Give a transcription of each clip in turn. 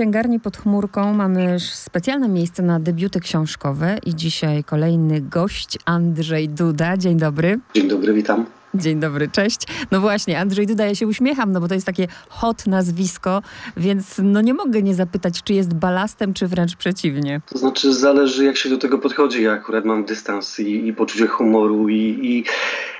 księgarni pod chmurką mamy specjalne miejsce na debiuty książkowe i dzisiaj kolejny gość Andrzej Duda. Dzień dobry. Dzień dobry, witam. Dzień dobry, cześć. No właśnie, Andrzej Duda, ja się uśmiecham, no bo to jest takie hot nazwisko, więc no nie mogę nie zapytać, czy jest balastem, czy wręcz przeciwnie. To znaczy zależy, jak się do tego podchodzi. Ja akurat mam dystans i, i poczucie humoru i, i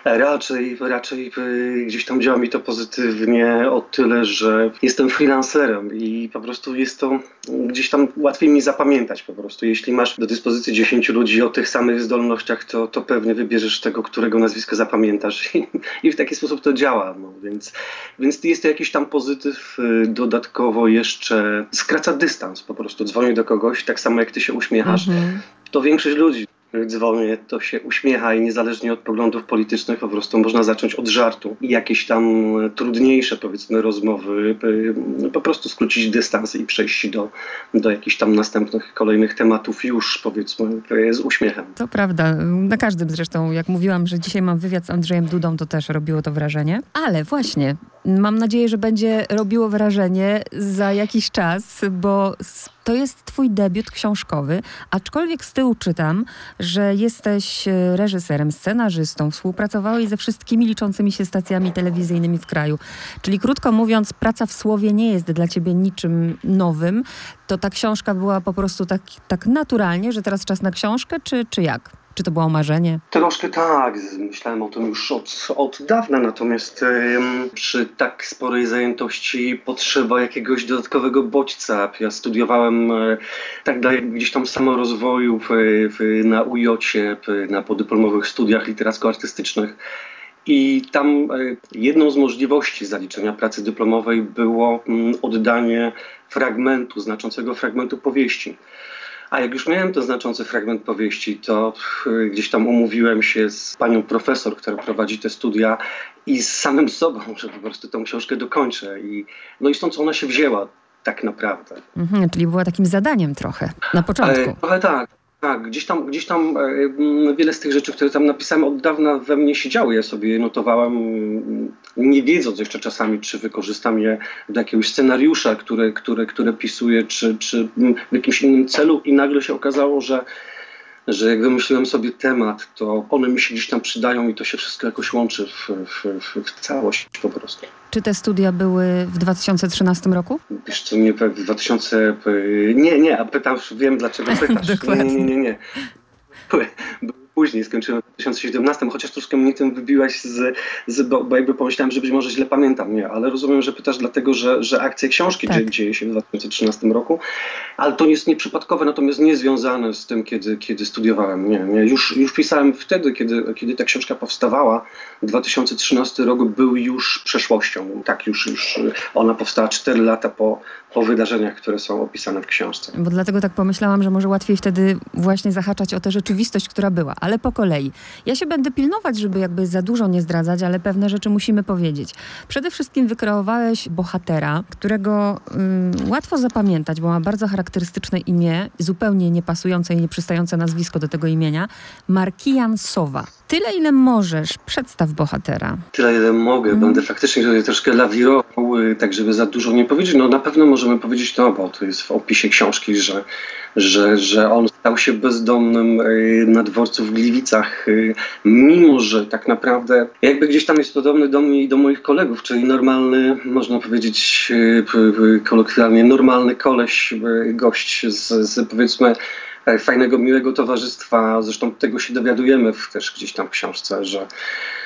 raczej, raczej y, gdzieś tam działa mi to pozytywnie o tyle, że jestem freelancerem i po prostu jest to gdzieś tam łatwiej mi zapamiętać po prostu. Jeśli masz do dyspozycji 10 ludzi o tych samych zdolnościach, to, to pewnie wybierzesz tego, którego nazwisko zapamiętasz i, i w taki sposób to działa. No, więc, więc jest to jakiś tam pozytyw. Y, dodatkowo jeszcze skraca dystans po prostu. Dzwonię do kogoś, tak samo jak ty się uśmiechasz. Mhm. To większość ludzi dzwonię, to się uśmiecha i niezależnie od poglądów politycznych po prostu można zacząć od żartu. I jakieś tam trudniejsze powiedzmy rozmowy, po prostu skrócić dystans i przejść do, do jakichś tam następnych, kolejnych tematów już powiedzmy z uśmiechem. To prawda, na każdym zresztą, jak mówiłam, że dzisiaj mam wywiad z Andrzejem Dudą, to też robiło to wrażenie, ale właśnie Mam nadzieję, że będzie robiło wrażenie za jakiś czas, bo to jest Twój debiut książkowy, aczkolwiek z tyłu czytam, że jesteś e, reżyserem, scenarzystą, współpracowałeś ze wszystkimi liczącymi się stacjami telewizyjnymi w kraju. Czyli krótko mówiąc, praca w słowie nie jest dla Ciebie niczym nowym. To ta książka była po prostu tak, tak naturalnie, że teraz czas na książkę, czy, czy jak? Czy to było marzenie? Troszkę tak. Myślałem o tym już od, od dawna, natomiast ym, przy tak sporej zajętości potrzeba jakiegoś dodatkowego bodźca. Ja studiowałem y, tak dalej gdzieś tam samorozwoju w, w, na UJOcie, na podyplomowych studiach literacko-artystycznych. I tam e, jedną z możliwości zaliczenia pracy dyplomowej było mm, oddanie fragmentu, znaczącego fragmentu powieści. A jak już miałem ten znaczący fragment powieści, to y, gdzieś tam umówiłem się z panią profesor, która prowadzi te studia i z samym sobą, że po prostu tą książkę dokończę. I, no i stąd ona się wzięła tak naprawdę. Mhm, czyli była takim zadaniem trochę na początku. E, trochę tak. Tak, gdzieś tam, gdzieś tam e, wiele z tych rzeczy, które tam napisałem od dawna we mnie siedziały. Ja sobie je notowałem, nie wiedząc jeszcze czasami, czy wykorzystam je do jakiegoś scenariusza, które, które, które pisuję, czy, czy w jakimś innym celu i nagle się okazało, że że jak wymyśliłem sobie temat, to one mi się gdzieś tam przydają i to się wszystko jakoś łączy w, w, w, w całość po prostu. Czy te studia były w 2013 roku? Wiesz co, nie, w 2000... Nie, nie, a pytam, wiem dlaczego pytasz. Dokładnie. Nie, nie, nie, nie. Były, później, skończyłem w 2017, chociaż troszkę mnie tym wybiłaś z, z bo, bo, jakby pomyślałem, że być może źle pamiętam, nie, ale rozumiem, że pytasz dlatego, że, że akcja książki tak. dzieje się w 2013 roku, ale to jest nieprzypadkowe, natomiast nie związane z tym, kiedy, kiedy studiowałem, nie, nie. Już, już pisałem wtedy, kiedy, kiedy ta książka powstawała, 2013 rok był już przeszłością, tak, już, już ona powstała 4 lata po, po wydarzeniach, które są opisane w książce. Bo dlatego tak pomyślałam, że może łatwiej wtedy właśnie zahaczać o tę rzeczywistość, która była ale po kolei. Ja się będę pilnować, żeby jakby za dużo nie zdradzać, ale pewne rzeczy musimy powiedzieć. Przede wszystkim wykreowałeś bohatera, którego ym, łatwo zapamiętać, bo ma bardzo charakterystyczne imię, zupełnie niepasujące i nieprzystające nazwisko do tego imienia. Markian Sowa. Tyle, ile możesz, przedstaw bohatera. Tyle, ile mogę. Mm. Będę faktycznie tutaj troszkę lawirował, y, tak żeby za dużo nie powiedzieć. No na pewno możemy powiedzieć to, bo to jest w opisie książki, że, że, że on stał się bezdomnym y, na dworcu w Gliwicach, y, mimo że tak naprawdę jakby gdzieś tam jest podobny do mnie i do moich kolegów, czyli normalny, można powiedzieć kolokwialnie, normalny koleś, gość z, z powiedzmy fajnego, miłego towarzystwa. Zresztą tego się dowiadujemy w, też gdzieś tam w książce, że,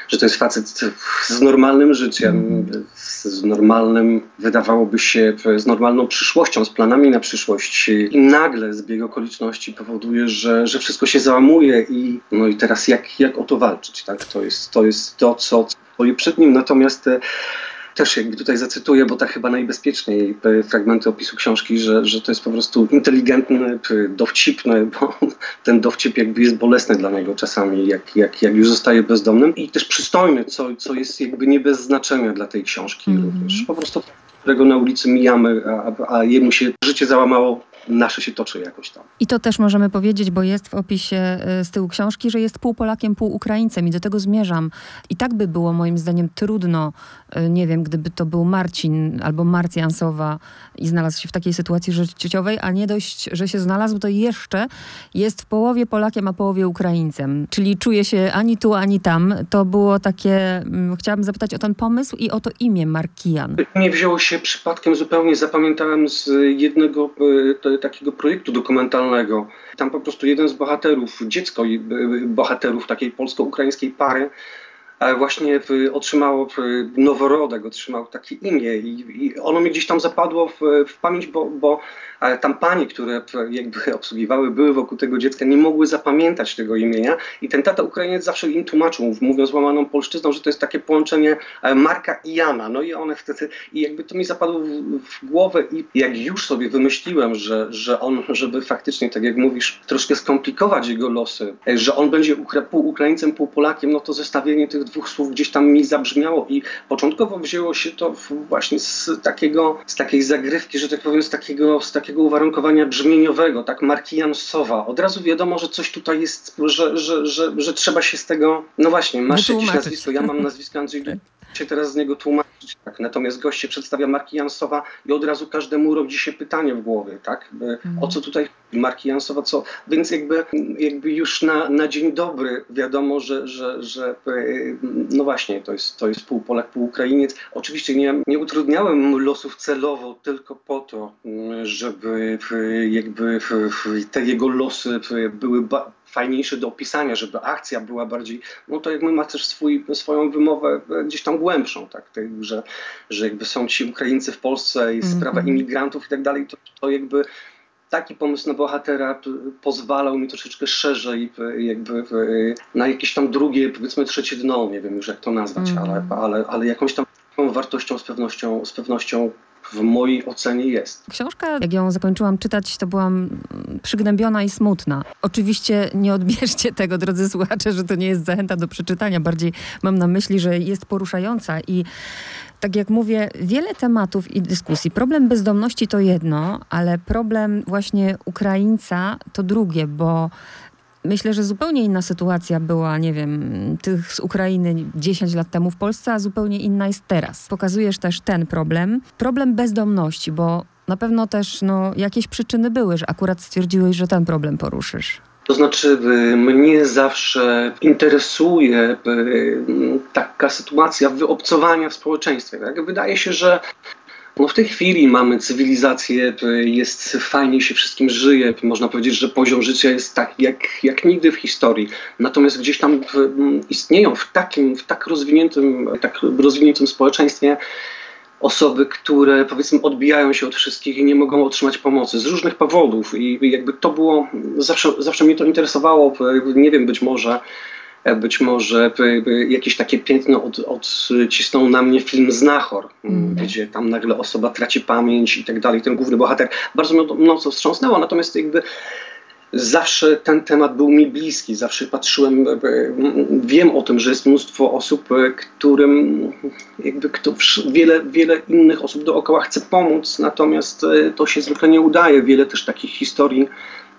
że to jest facet z normalnym życiem, z normalnym, wydawałoby się, z normalną przyszłością, z planami na przyszłość. I nagle zbieg okoliczności powoduje, że, że wszystko się załamuje i no i teraz jak, jak o to walczyć? Tak? To, jest, to jest to, co stoi przed nim. Natomiast też jakby tutaj zacytuję, bo tak chyba najbezpieczniej fragmenty opisu książki, że, że to jest po prostu inteligentny, dowcipny, bo ten dowcip jakby jest bolesny dla niego czasami, jak, jak, jak już zostaje bezdomnym i też przystojny, co, co jest jakby nie bez znaczenia dla tej książki mm -hmm. również. Po prostu którego na ulicy mijamy, a, a jemu się życie załamało nasze się toczy jakoś tam. I to też możemy powiedzieć, bo jest w opisie e, z tyłu książki, że jest pół Polakiem, pół Ukraińcem i do tego zmierzam. I tak by było moim zdaniem trudno, e, nie wiem, gdyby to był Marcin albo Marcjansowa i znalazł się w takiej sytuacji życiowej, a nie dość, że się znalazł, to jeszcze jest w połowie Polakiem, a połowie Ukraińcem. Czyli czuje się ani tu, ani tam. To było takie, mm, chciałabym zapytać o ten pomysł i o to imię Markian. Nie wzięło się przypadkiem zupełnie, zapamiętałem z jednego e, takiego projektu dokumentalnego. Tam po prostu jeden z bohaterów, dziecko e, bohaterów takiej polsko-ukraińskiej pary, właśnie otrzymało noworodek, otrzymał takie imię i, ono mi gdzieś tam zapadło w, w pamięć, bo, bo tam panie, które jakby obsługiwały, były wokół tego dziecka, nie mogły zapamiętać tego imienia i ten tata Ukrainiec zawsze im tłumaczył, mówiąc łamaną polszczyzną, że to jest takie połączenie e, Marka i Jana. No i one wtedy, i jakby to mi zapadło w, w głowę i jak już sobie wymyśliłem, że, że on, żeby faktycznie, tak jak mówisz, troszkę skomplikować jego losy, e, że on będzie pół Ukraińcem, pół Polakiem, no to zestawienie tych dwóch słów gdzieś tam mi zabrzmiało i początkowo wzięło się to właśnie z takiego, z takiej zagrywki, że tak powiem, z takiego, z takiego uwarunkowania brzmieniowego, tak, marki Jansowa. Od razu wiadomo, że coś tutaj jest, że, że, że, że trzeba się z tego, no właśnie, masz jakieś nazwisko, ja mam nazwisko Andrzej się teraz z niego tłumaczyć. Tak? Natomiast gość się przedstawia Marki Jansowa i od razu każdemu rodzi się pytanie w głowie, tak? O co tutaj Marki Jansowa, co? Więc jakby, jakby już na, na dzień dobry wiadomo, że, że, że no właśnie, to jest, to jest pół Polak, pół Ukrainiec. Oczywiście nie, nie utrudniałem losów celowo tylko po to, żeby jakby te jego losy były fajniejszy do opisania, żeby akcja była bardziej, no to jakby ma też swój, swoją wymowę gdzieś tam głębszą, tak, tak że, że jakby są ci Ukraińcy w Polsce i sprawa -hmm. imigrantów i tak dalej, to, to jakby taki pomysł na bohatera pozwalał mi troszeczkę szerzej jakby na jakieś tam drugie, powiedzmy trzecie dno, nie wiem już jak to nazwać, mm. ale, ale, ale jakąś tam wartością z pewnością, z pewnością w mojej ocenie jest. Książka, jak ją zakończyłam czytać, to byłam przygnębiona i smutna. Oczywiście nie odbierzcie tego, drodzy słuchacze, że to nie jest zachęta do przeczytania. Bardziej mam na myśli, że jest poruszająca i tak jak mówię, wiele tematów i dyskusji. Problem bezdomności to jedno, ale problem właśnie Ukraińca to drugie, bo Myślę, że zupełnie inna sytuacja była, nie wiem, tych z Ukrainy 10 lat temu w Polsce, a zupełnie inna jest teraz. Pokazujesz też ten problem, problem bezdomności, bo na pewno też no, jakieś przyczyny były, że akurat stwierdziłeś, że ten problem poruszysz. To znaczy, y, mnie zawsze interesuje y, taka sytuacja wyobcowania w społeczeństwie. Tak? Wydaje się, że no w tej chwili mamy cywilizację, jest fajnie się wszystkim żyje. Można powiedzieć, że poziom życia jest tak jak, jak nigdy w historii. Natomiast gdzieś tam istnieją w takim, w tak rozwiniętym, tak rozwiniętym społeczeństwie osoby, które powiedzmy odbijają się od wszystkich i nie mogą otrzymać pomocy z różnych powodów. I jakby to było, zawsze, zawsze mnie to interesowało. Nie wiem, być może być może jakieś takie piętno od, odcisnął na mnie film Znachor, mm. gdzie tam nagle osoba traci pamięć i tak dalej. Ten główny bohater bardzo mnie to mocno wstrząsnęło, natomiast jakby zawsze ten temat był mi bliski, zawsze patrzyłem, wiem o tym, że jest mnóstwo osób, którym jakby kto, wiele, wiele innych osób dookoła chce pomóc, natomiast e, to się zwykle nie udaje. Wiele też takich historii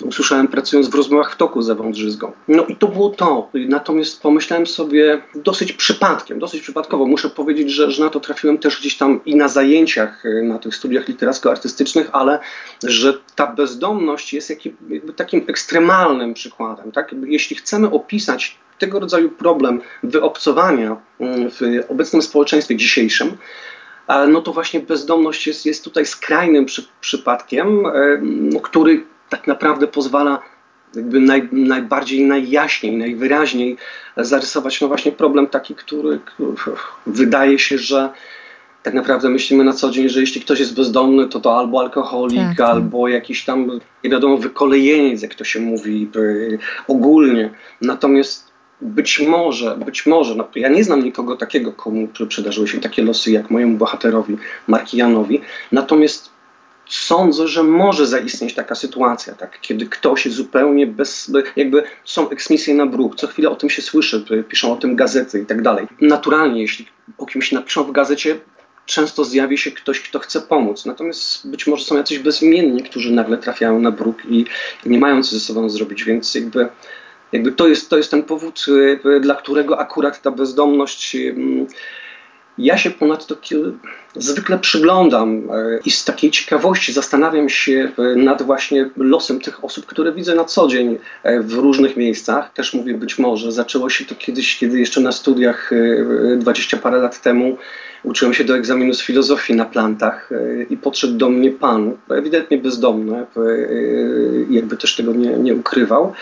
usłyszałem pracując w rozmowach w toku z Ewą Drzyzgą. No i to było to. Natomiast pomyślałem sobie dosyć przypadkiem, dosyć przypadkowo. Muszę powiedzieć, że, że na to trafiłem też gdzieś tam i na zajęciach, y, na tych studiach literacko-artystycznych, ale że ta bezdomność jest jakby takim ekstremalnym przykładem. Tak? Jeśli chcemy opisać tego rodzaju problem wyobcowania y, w obecnym społeczeństwie dzisiejszym, no to właśnie bezdomność jest, jest tutaj skrajnym przy, przypadkiem, y, który tak naprawdę pozwala jakby naj, najbardziej, najjaśniej, najwyraźniej zarysować no właśnie problem taki, który, który wydaje się, że tak naprawdę myślimy na co dzień, że jeśli ktoś jest bezdomny, to to albo alkoholik, tak, tak. albo jakiś tam, nie wiadomo, wykolejeniec, jak to się mówi y, ogólnie. Natomiast być może, być może, no, ja nie znam nikogo takiego, komu przydarzyły się takie losy jak mojemu bohaterowi, Markijanowi, natomiast sądzę, że może zaistnieć taka sytuacja, tak, kiedy ktoś zupełnie bez, jakby są eksmisje na bruk, co chwilę o tym się słyszy, piszą o tym gazety i tak dalej. Naturalnie, jeśli o kimś napiszą w gazecie, często zjawi się ktoś, kto chce pomóc. Natomiast być może są jacyś bezimienni, którzy nagle trafiają na bruk i, nie mają co ze sobą zrobić, więc jakby, jakby to, jest, to jest ten powód, y, dla którego akurat ta bezdomność. Ja się ponadto zwykle przyglądam e, i z takiej ciekawości zastanawiam się e, nad właśnie losem tych osób, które widzę na co dzień e, w różnych miejscach. Też mówię być może, zaczęło się to kiedyś, kiedy jeszcze na studiach 20 parę lat temu uczyłem się do egzaminu z filozofii na plantach i podszedł do mnie pan, ewidentnie bezdomny, jakby też tego nie, nie ukrywał.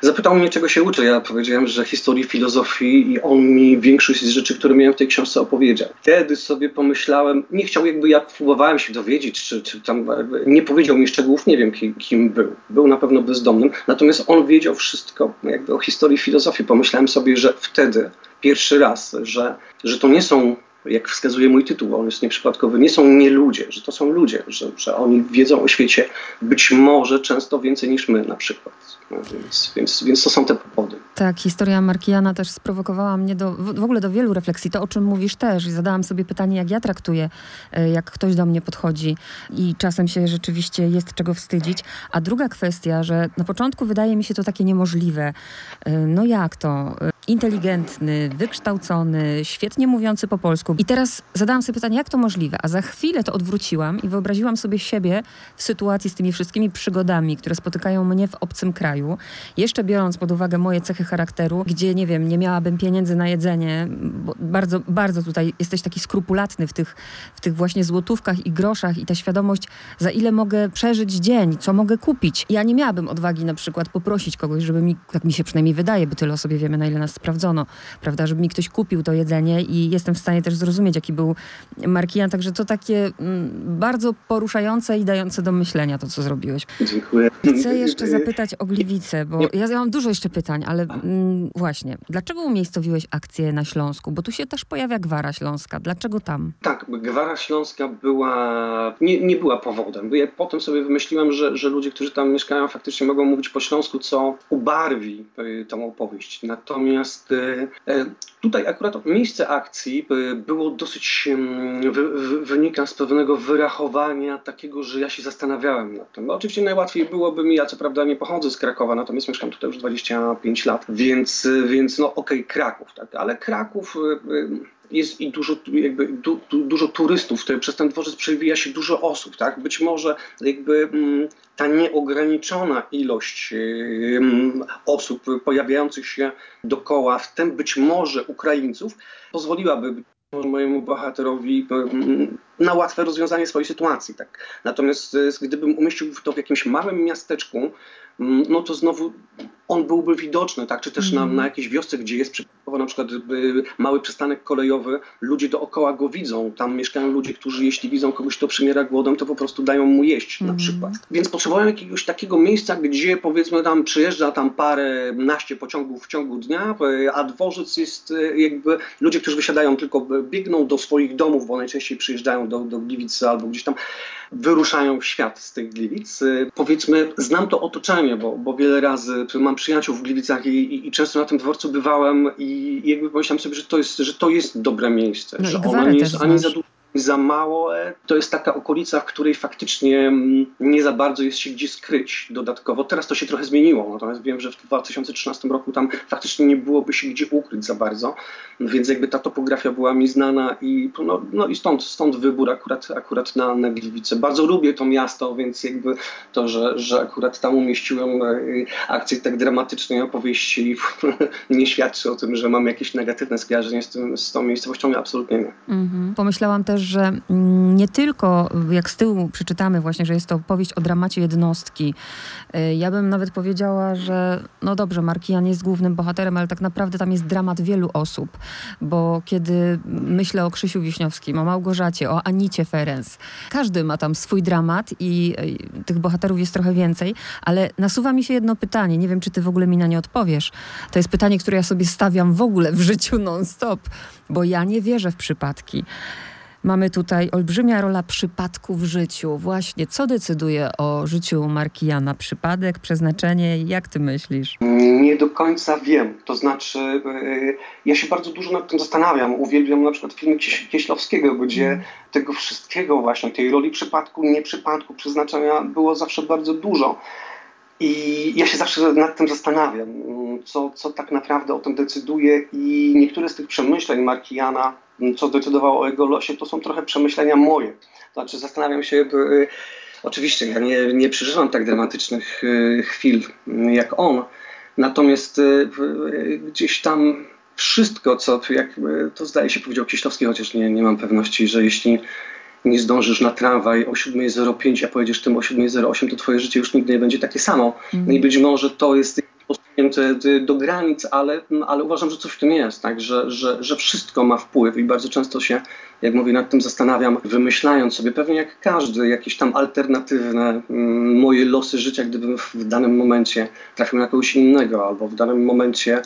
Zapytał mnie, czego się uczę. Ja powiedziałem, że historii filozofii i on mi większość z rzeczy, które miałem w tej książce opowiedział. Wtedy sobie pomyślałem, nie chciał jakby, ja próbowałem się dowiedzieć, czy, czy tam, nie powiedział mi szczegółów, nie wiem kim, kim był. Był na pewno bezdomnym, natomiast on wiedział wszystko jakby o historii filozofii. Pomyślałem sobie, że wtedy pierwszy raz, że, że to nie są jak wskazuje mój tytuł, on jest nieprzypadkowy, nie są nie ludzie, że to są ludzie, że, że oni wiedzą o świecie być może często więcej niż my na przykład. No, więc, więc, więc to są te powody. Tak, historia Markijana też sprowokowała mnie do, w ogóle do wielu refleksji. To, o czym mówisz też. Zadałam sobie pytanie, jak ja traktuję, e, jak ktoś do mnie podchodzi i czasem się rzeczywiście jest czego wstydzić. A druga kwestia, że na początku wydaje mi się to takie niemożliwe. E, no jak to? inteligentny, wykształcony, świetnie mówiący po polsku. I teraz zadałam sobie pytanie, jak to możliwe? A za chwilę to odwróciłam i wyobraziłam sobie siebie w sytuacji z tymi wszystkimi przygodami, które spotykają mnie w obcym kraju. Jeszcze biorąc pod uwagę moje cechy charakteru, gdzie, nie wiem, nie miałabym pieniędzy na jedzenie, bo bardzo, bardzo tutaj jesteś taki skrupulatny w tych, w tych właśnie złotówkach i groszach i ta świadomość, za ile mogę przeżyć dzień, co mogę kupić. Ja nie miałabym odwagi na przykład poprosić kogoś, żeby mi, tak mi się przynajmniej wydaje, bo tyle o sobie wiemy, na ile nas sprawdzono, prawda, żeby mi ktoś kupił to jedzenie i jestem w stanie też zrozumieć, jaki był Markian, także to takie mm, bardzo poruszające i dające do myślenia to, co zrobiłeś. Dziękuję. Chcę jeszcze zapytać o Gliwice, bo ja, ja mam dużo jeszcze pytań, ale mm, właśnie, dlaczego umiejscowiłeś akcję na Śląsku? Bo tu się też pojawia Gwara Śląska. Dlaczego tam? Tak, Gwara Śląska była, nie, nie była powodem. Ja potem sobie wymyśliłam, że, że ludzie, którzy tam mieszkają, faktycznie mogą mówić po śląsku, co ubarwi tą opowieść. Natomiast Natomiast e, e, tutaj akurat miejsce akcji e, było dosyć, wynika z pewnego wyrachowania takiego, że ja się zastanawiałem nad tym. Bo oczywiście najłatwiej byłoby mi, ja co prawda nie pochodzę z Krakowa, natomiast mieszkam tutaj już 25 lat, więc, więc no okej, okay, Kraków, tak, ale Kraków jest i dużo, jakby, du, du, dużo turystów, przez ten dworzec przewija się dużo osób, tak? Być może jakby mm, ta nieograniczona ilość osób pojawiających się dokoła, w tym być może Ukraińców, pozwoliłaby mojemu bohaterowi na łatwe rozwiązanie swojej sytuacji. Tak. Natomiast y, gdybym umieścił to w jakimś małym miasteczku, Mm, no to znowu on byłby widoczny, tak? Czy też mm. na, mhm. na jakiejś wiosce, gdzie jest przypadkowo na przykład y, mały przystanek kolejowy, ludzie dookoła go widzą. Tam mieszkają ludzie, którzy jeśli widzą kogoś, kto przymiera głodem, to po prostu dają mu jeść mm. na mhm. przykład. Więc potrzebowałem jakiegoś takiego miejsca, gdzie powiedzmy tam przyjeżdża tam parę naście pociągów w ciągu dnia, y, a dworzec jest y, jakby, ludzie, którzy wysiadają tylko biegną do swoich domów, bo najczęściej przyjeżdżają do, do Gliwicy albo gdzieś tam wyruszają w świat z tych Gliwic. Powiedzmy, znam to otoczenie, bo, bo wiele razy mam przyjaciół w Gliwicach i, i, i, często na tym dworcu bywałem i jakby pomyślałem sobie, że to jest, że to jest dobre miejsce, no że ono nie jest ani za dużo za mało. To jest taka okolica, w której faktycznie mm, nie za bardzo jest się gdzie skryć dodatkowo. Teraz to się trochę zmieniło, natomiast wiem, że w 2013 roku tam faktycznie nie byłoby się gdzie ukryć za bardzo, więc jakby ta topografia była mi znana i, no, no i stąd, stąd wybór akurat, akurat na, na Gliwice. Bardzo lubię to miasto, więc jakby to, że, że akurat tam umieściłem e, akcję tak dramatycznej opowieści nie świadczy o tym, że mam jakieś negatywne skojarzenie z, tym, z tą miejscowością, absolutnie nie. Mhm. Pomyślałam też, że mm, nie tylko, jak z tyłu przeczytamy właśnie, że jest to opowieść o dramacie jednostki. Y, ja bym nawet powiedziała, że no dobrze, Markian jest głównym bohaterem, ale tak naprawdę tam jest dramat wielu osób, bo kiedy myślę o Krzysiu Wiśniowskim, o Małgorzacie, o Anicie Ferenc, każdy ma tam swój dramat i y, tych bohaterów jest trochę więcej, ale nasuwa mi się jedno pytanie, nie wiem, czy ty w ogóle mi na nie odpowiesz. To jest pytanie, które ja sobie stawiam w ogóle w życiu non-stop, bo ja nie wierzę w przypadki. Mamy tutaj olbrzymia rola przypadku w życiu. Właśnie, co decyduje o życiu Markijana? Przypadek, przeznaczenie? Jak ty myślisz? Nie do końca wiem. To znaczy, yy, ja się bardzo dużo nad tym zastanawiam. Uwielbiam na przykład filmy Kieślowskiego, gdzie mm. tego wszystkiego właśnie, tej roli przypadku, nieprzypadku, przeznaczenia było zawsze bardzo dużo. I ja się zawsze nad tym zastanawiam, co, co tak naprawdę o tym decyduje i niektóre z tych przemyśleń Markijana, co zdecydowało o jego losie, to są trochę przemyślenia moje. Znaczy zastanawiam się, y, oczywiście ja nie, nie przeżywam tak dramatycznych y, chwil jak on, natomiast y, gdzieś tam wszystko, co, jak to zdaje się powiedział Kieślowski, chociaż nie, nie mam pewności, że jeśli nie zdążysz na tramwaj o 7.05, a pojedziesz tym o 7.08, to twoje życie już nigdy nie będzie takie samo. Mm. I być może to jest posunięte do granic, ale, ale uważam, że coś w tym jest, tak? że, że, że wszystko ma wpływ i bardzo często się, jak mówię, nad tym zastanawiam, wymyślając sobie, pewnie jak każdy, jakieś tam alternatywne mm, moje losy życia, gdybym w danym momencie trafił na kogoś innego albo w danym momencie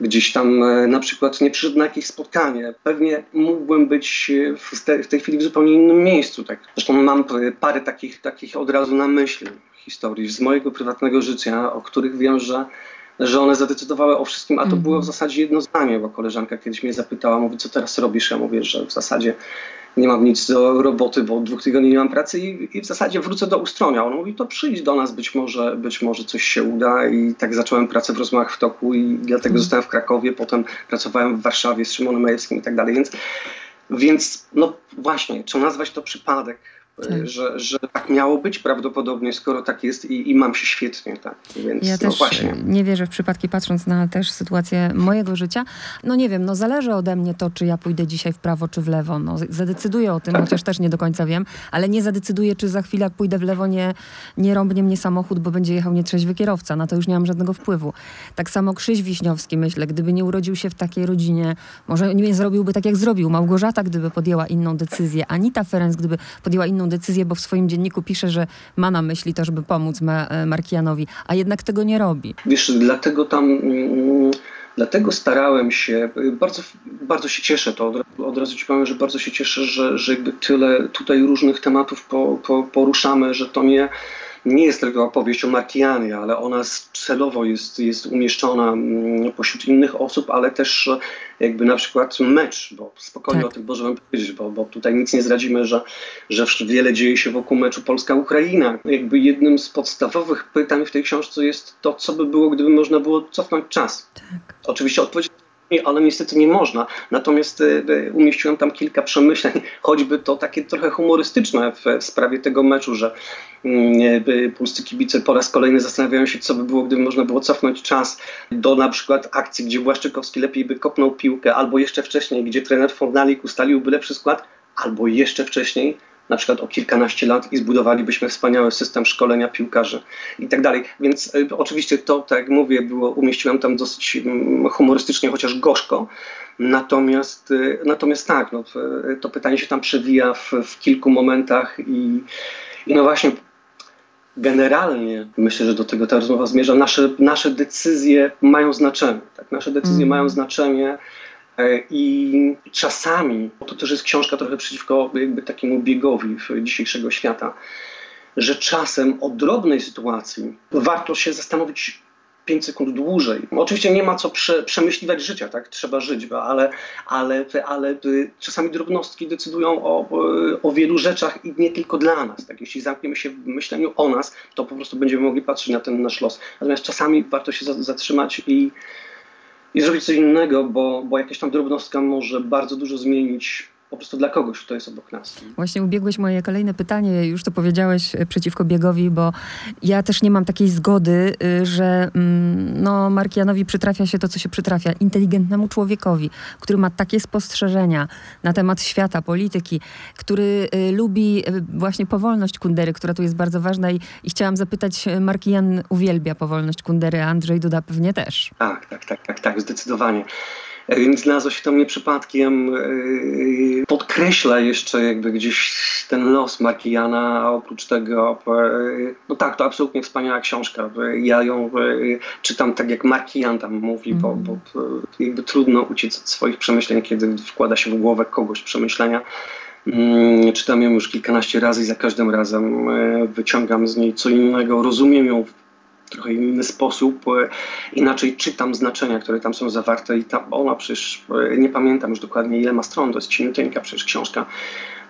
gdzieś tam e, na przykład nie przyszedł na jakieś spotkanie. Pewnie mógłbym być e, w, te, w tej chwili w zupełnie innym miejscu. Tak. Zresztą mam parę takich, takich od razu na myśli historii z mojego prywatnego życia, o których wiem, że że one zadecydowały o wszystkim, a to mm. było w zasadzie jedno zdanie, bo koleżanka kiedyś mnie zapytała, mówi, co teraz robisz? Ja mówię, że w zasadzie nie mam nic do roboty, bo od dwóch tygodni nie mam pracy i, i, w zasadzie wrócę do ustronia. On mówi, to przyjdź do nas, być może, być może coś się uda i tak zacząłem pracę w rozmowach w toku i dlatego mm. zostałem w Krakowie, potem pracowałem w Warszawie z Szymonem Majewskim i tak dalej, więc, więc no właśnie, czy nazwać to przypadek? Tak. że, że tak miało być prawdopodobnie, skoro tak jest i, i mam się świetnie. Tak. Więc, ja no też właśnie. nie wierzę w przypadki, patrząc na też sytuację mojego życia. No nie wiem, no zależy ode mnie to, czy ja pójdę dzisiaj w prawo, czy w lewo. No, zadecyduję o tym, tak. chociaż też nie do końca wiem, ale nie zadecyduję, czy za chwilę, jak pójdę w lewo, nie, nie rąbnie mnie samochód, bo będzie jechał nietrzeźwy kierowca. Na to już nie mam żadnego wpływu. Tak samo Krzyś Wiśniowski, myślę, gdyby nie urodził się w takiej rodzinie, może nie zrobiłby tak, jak zrobił. Małgorzata, gdyby podjęła inną decyzję, Anita Ferenc, gdyby podjęła inną decyzję, bo w swoim dzienniku pisze, że ma na myśli to, żeby pomóc e, Markianowi, a jednak tego nie robi. Wiesz, dlatego tam... Mm, dlatego starałem się, bardzo, bardzo się cieszę, to od, od, razu ci powiem, że bardzo się cieszę, że, że jakby tyle tutaj różnych tematów po, po, poruszamy, że to nie, nie jest tylko opowieść o Martianie, ale ona celowo jest, jest umieszczona mm, pośród innych osób, ale też jakby na przykład mecz, bo spokojnie tak. o tym możemy powiedzieć, bo, bo tutaj nic nie zdradzimy, że, że wiele dzieje się wokół meczu Polska-Ukraina. Jakby jednym z podstawowych pytań w tej książce jest to, co by było, gdyby można było cofnąć czas. Tak. Oczywiście odpowiedź ale niestety nie można. Natomiast e, umieściłem tam kilka przemyśleń, choćby to takie trochę humorystyczne w, sprawie tego meczu, że mm, polscy kibice po raz kolejny zastanawiają się, co by było, gdyby można było cofnąć czas do na przykład akcji, gdzie Błaszczykowski lepiej by kopnął piłkę, albo jeszcze wcześniej, gdzie trener Fornalik ustaliłby lepszy skład, albo jeszcze wcześniej, na przykład o kilkanaście lat i zbudowalibyśmy wspaniały system szkolenia piłkarzy i tak dalej. Więc y, oczywiście to, tak jak mówię, było, umieściłem tam dosyć y, humorystycznie, chociaż gorzko. Natomiast, y, natomiast tak, no, to pytanie się tam przewija w, w kilku momentach i, i no właśnie generalnie myślę, że do tego ta rozmowa zmierza. Nasze, nasze decyzje mają znaczenie. Tak? Nasze decyzje mm. mają znaczenie I czasami, to też jest książka trochę przeciwko jakby takiemu biegowi dzisiejszego świata, że czasem o drobnej sytuacji warto się zastanowić 5 sekund dłużej. Oczywiście nie ma co prze, przemyśliwać życia, tak? Trzeba żyć, ale, ale, ale czasami drobnostki decydują o, o wielu rzeczach i nie tylko dla nas. Tak? Jeśli zamkniemy się w myśleniu o nas, to po prostu będziemy mogli patrzeć na ten nasz los. Natomiast czasami warto się zatrzymać i, i zrobić coś innego, bo, bo jakaś tam drobnostka może bardzo dużo zmienić po prostu dla kogoś, kto jest obok nas. Właśnie ubiegłeś moje kolejne pytanie, już to powiedziałeś e, przeciwko biegowi, bo ja też nie mam takiej zgody, y, że mm, no, Markianowi przytrafia się to, co się przytrafia inteligentnemu człowiekowi, który ma takie spostrzeżenia na temat świata, polityki, który y, lubi właśnie powolność Kundery, która tu jest bardzo ważna i, i chciałam zapytać, Markian uwielbia powolność Kundery, a Andrzej Duda pewnie też. Tak, tak, tak, tak, tak, zdecydowanie. Więc znalazło się to mnie przypadkiem. E, podkreśla jeszcze jakby gdzieś ten los Markijana, a oprócz tego, e, no tak, to absolutnie wspaniała książka. Ja ją e, czytam tak jak Markijan tam mówi, bo, bo jakby trudno uciec od swoich przemyśleń, kiedy wkłada się w głowę kogoś przemyślenia. Mm, czytam ją już kilkanaście razy i za każdym razem wyciągam z niej co innego, rozumiem ją trochę inny sposób, e, inaczej czytam znaczenia, które tam są zawarte i ta, ona przecież, e, nie pamiętam już dokładnie ile ma stron, to jest cieniuteńka przecież książka,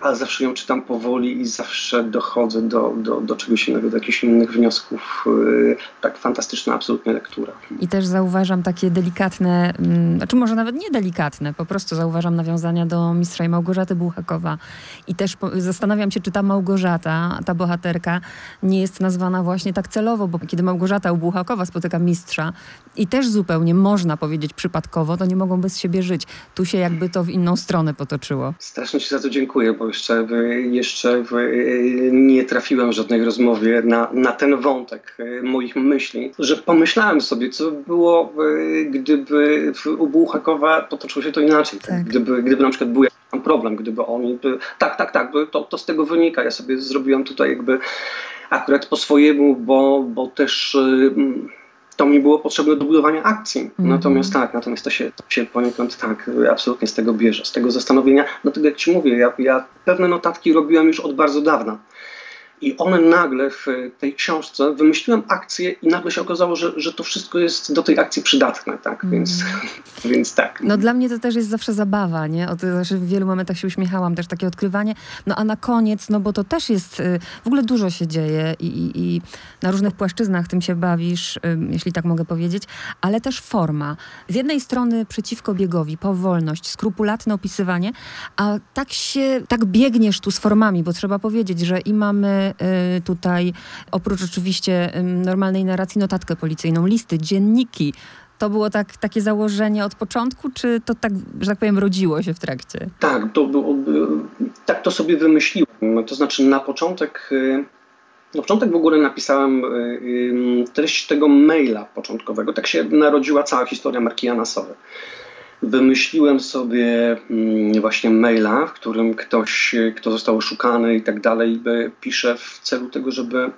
ale zawsze ją czytam powoli i zawsze dochodzę do, do, do czegoś innego, do jakichś innych wniosków. Y, tak fantastyczna absolutnie lektura. I też zauważam takie delikatne, mm, znaczy może nawet nie delikatne, po prostu zauważam nawiązania do mistrza i Małgorzaty Buchakowa. I też zastanawiam się, czy ta Małgorzata, ta bohaterka, nie jest nazwana właśnie tak celowo, bo kiedy Małgorzata u Buchakowa spotyka mistrza i też zupełnie można powiedzieć przypadkowo, to nie mogą bez siebie żyć. Tu się jakby to w inną stronę potoczyło. Strasznie Ci za to dziękuję, bo jeszcze, jeszcze nie trafiłem w żadnej rozmowie na, na ten wątek e, moich myśli, że pomyślałem sobie, co było, gdyby u Buchakowa potoczyło się to inaczej. Tak. Gdyby, gdyby na przykład był problem, gdyby oni... By, tak, tak, tak, to, to z tego wynika. Ja sobie zrobiłem tutaj jakby akurat po swojemu, bo, bo też to mi było potrzebne do budowania akcji. Mm. Natomiast tak, natomiast to się, to się poniekąd tak absolutnie z tego bierze, z tego zastanowienia. Dlatego jak ci mówię, ja, ja pewne notatki robiłem już od bardzo dawna. I one nagle w tej książce wymyśliłem akcję i nagle się okazało, że, że to wszystko jest do tej akcji przydatne, tak? Mm. Więc, więc tak. No dla mnie to też jest zawsze zabawa, nie? O, to, znaczy w wielu momentach się uśmiechałam, też takie odkrywanie. No a na koniec, no bo to też jest, y, w ogóle dużo się dzieje i, i, i na różnych płaszczyznach tym się bawisz, jeśli tak mogę powiedzieć, ale też forma. Z jednej strony przeciwko biegowi, powolność, skrupulatne opisywanie, a tak się, tak biegniesz tu z formami, bo trzeba powiedzieć, że i mamy Y, tutaj, oprócz oczywiście normalnej narracji, notatkę policyjną, listy, dzienniki. To było tak, takie założenie od początku, czy to tak, że tak powiem, rodziło się w trakcie? Tak, to, tak to sobie wymyśliłem. To znaczy na początek, y, na początek w ogóle napisałem y, treść tego maila początkowego. Tak się narodziła cała historia marki Janasowej wymyśliłem sobie mm, właśnie maila, w którym ktoś, kto został oszukany i tak dalej, pisze w celu tego, żeby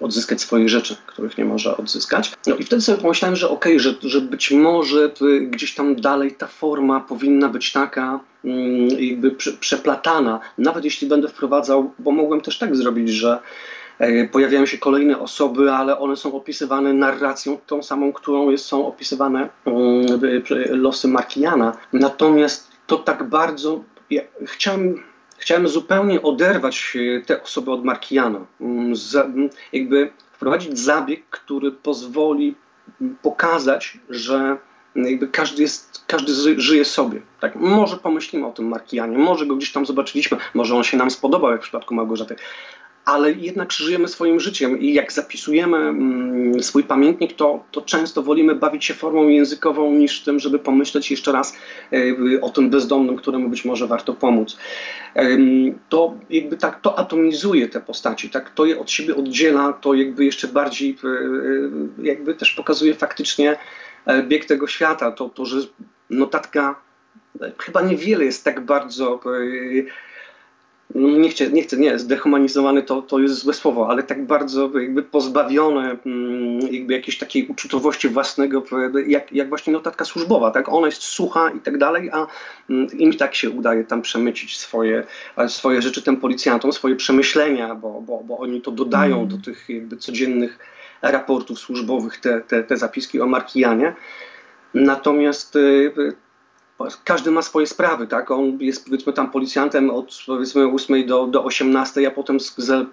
odzyskać swoje rzeczy, których nie może odzyskać. No i wtedy sobie pomyślałem, że okej, okay, że, że być może gdzieś tam dalej ta forma powinna być taka mm, jakby przeplatana, nawet jeśli będę wprowadzał, bo mogłem też tak zrobić, że pojawiają się kolejne osoby, ale one są opisywane narracją tą samą, którą jest, są opisywane mm, losy Markijana. Natomiast to tak bardzo. Ja chciałem, chciałem zupełnie oderwać te osoby od Markijana. Mm, jakby wprowadzić zabieg, który pozwoli pokazać, że jakby każdy, jest, każdy żyje sobie. Tak, może pomyślimy o tym Markijanie, może go gdzieś tam zobaczyliśmy, może on się nam spodobał, jak w przypadku Małgorzaty, ale jednak żyjemy swoim życiem i jak zapisujemy mm, swój pamiętnik, to, to często wolimy bawić się formą językową niż tym, żeby pomyśleć jeszcze raz e, o tym bezdomnym, któremu być może warto pomóc. To jakby tak to atomizuje te postaci, tak to je od siebie oddziela, to jakby jeszcze bardziej e, e, jakby też pokazuje faktycznie bieg tego świata, to, to że notatka chyba niewiele jest tak bardzo no nie chcę, nie chcę, nie, zdehumanizowany to, to jest złe słowo, ale tak bardzo jakby pozbawione mm, jakby jakiejś takiej uczutowości własnego, jak, jak właśnie notatka służbowa, tak, ona jest sucha i tak dalej, a mm, im tak się udaje tam przemycić swoje, swoje rzeczy tym policjantom, swoje przemyślenia, bo, bo, bo oni to dodają mm. do tych jakby codziennych raportów służbowych, te, te, te zapiski o Markijanie. Natomiast y, każdy ma swoje sprawy, tak? On jest powiedzmy tam policjantem od powiedzmy 8 do, do 18, a potem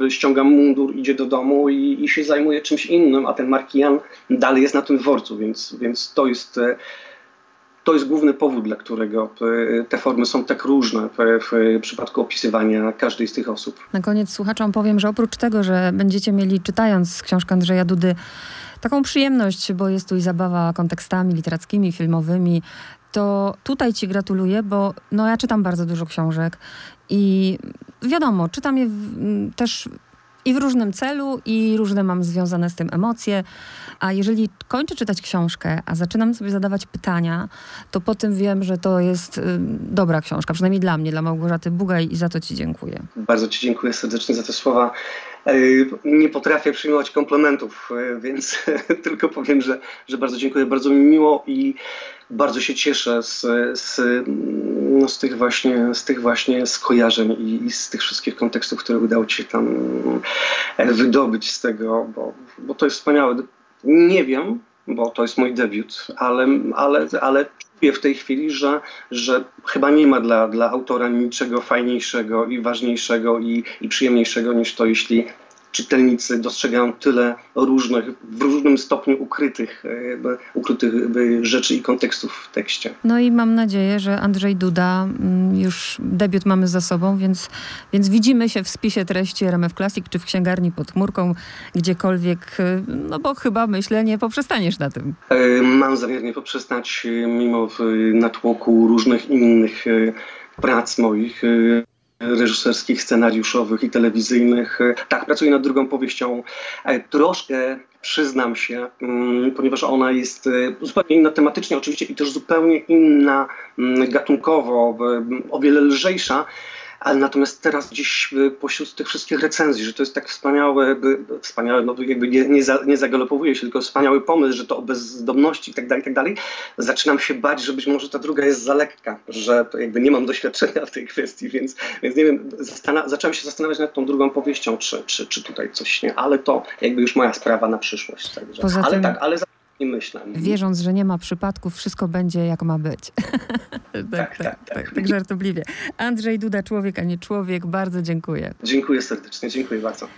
ściąga mundur, idzie do domu i, i się zajmuje czymś innym, a ten Markian dalej jest na tym dworcu, więc, więc to jest e, to jest główny powód, dla którego e, te formy są tak różne w przypadku opisywania każdej z tych osób. Na koniec słuchaczom powiem, że oprócz tego, że będziecie mieli czytając książkę Andrzeja Dudy taką przyjemność, bo jest tu i zabawa kontekstami literackimi, filmowymi, to tutaj Ci gratuluję, bo no, ja czytam bardzo dużo książek i wiadomo, czytam je w, też i w różnym celu, i różne mam związane z tym emocje. A jeżeli kończę czytać książkę, a zaczynam sobie zadawać pytania, to po tym wiem, że to jest y, dobra książka, przynajmniej dla mnie, dla Małgorzaty Bugaj i za to Ci dziękuję. Bardzo Ci dziękuję serdecznie za te słowa. E, nie potrafię przyjmować komplementów, e, więc tylko powiem, że, że bardzo dziękuję, bardzo mi miło i bardzo się cieszę z, z no, z tych właśnie, z tych właśnie skojarzeń i, i z tych wszystkich kontekstów, które udało ci się tam e, wydobyć z tego, bo, bo to jest wspaniałe. Nie wiem, bo to jest mój debiut, ale, ale, ale czuję w tej chwili, że, że chyba nie ma dla, dla autora niczego fajniejszego i ważniejszego i, i przyjemniejszego niż to, jeśli czytelnicy dostrzegają tyle różnych, w różnym stopniu ukrytych, e, ukrytych e, rzeczy i kontekstów w tekście. No i mam nadzieję, że Andrzej Duda, mm, już debiut mamy za sobą, więc, więc widzimy się w spisie treści RMF Classic, czy w księgarni pod chmurką, gdziekolwiek, e, no bo chyba myślę, nie poprzestaniesz na tym. Mam zamiar nie poprzestać, mimo natłoku różnych innych prac moich reżyserskich, scenariuszowych i telewizyjnych. Tak, pracuję nad drugą powieścią. E, troszkę przyznam się, mm, ponieważ ona jest e, zupełnie inna tematycznie oczywiście i też zupełnie inna mm, gatunkowo, o wiele lżejsza ale natomiast teraz gdzieś y, pośród tych wszystkich recenzji, że to jest tak wspaniałe, wspaniałe no jakby nie, nie, za, nie zagalopowuje się, tylko wspaniały pomysł, że to o bezdomności i tak dalej, tak dalej, zaczynam się bać, że być może ta druga jest za lekka, że to jakby nie mam doświadczenia w tej kwestii, więc, więc nie wiem, zacząłem się zastanawiać nad tą drugą powieścią, czy, czy, czy tutaj coś nie, ale to jakby już moja sprawa na przyszłość. Także. Poza ale tym... tak, ale i myślę. Wierząc, że nie ma przypadków, wszystko będzie jak ma być. tak, tak, tak, tak, tak, tak żartobliwie. Andrzej Duda, człowiek, a nie człowiek, bardzo dziękuję. Dziękuję serdecznie, dziękuję bardzo.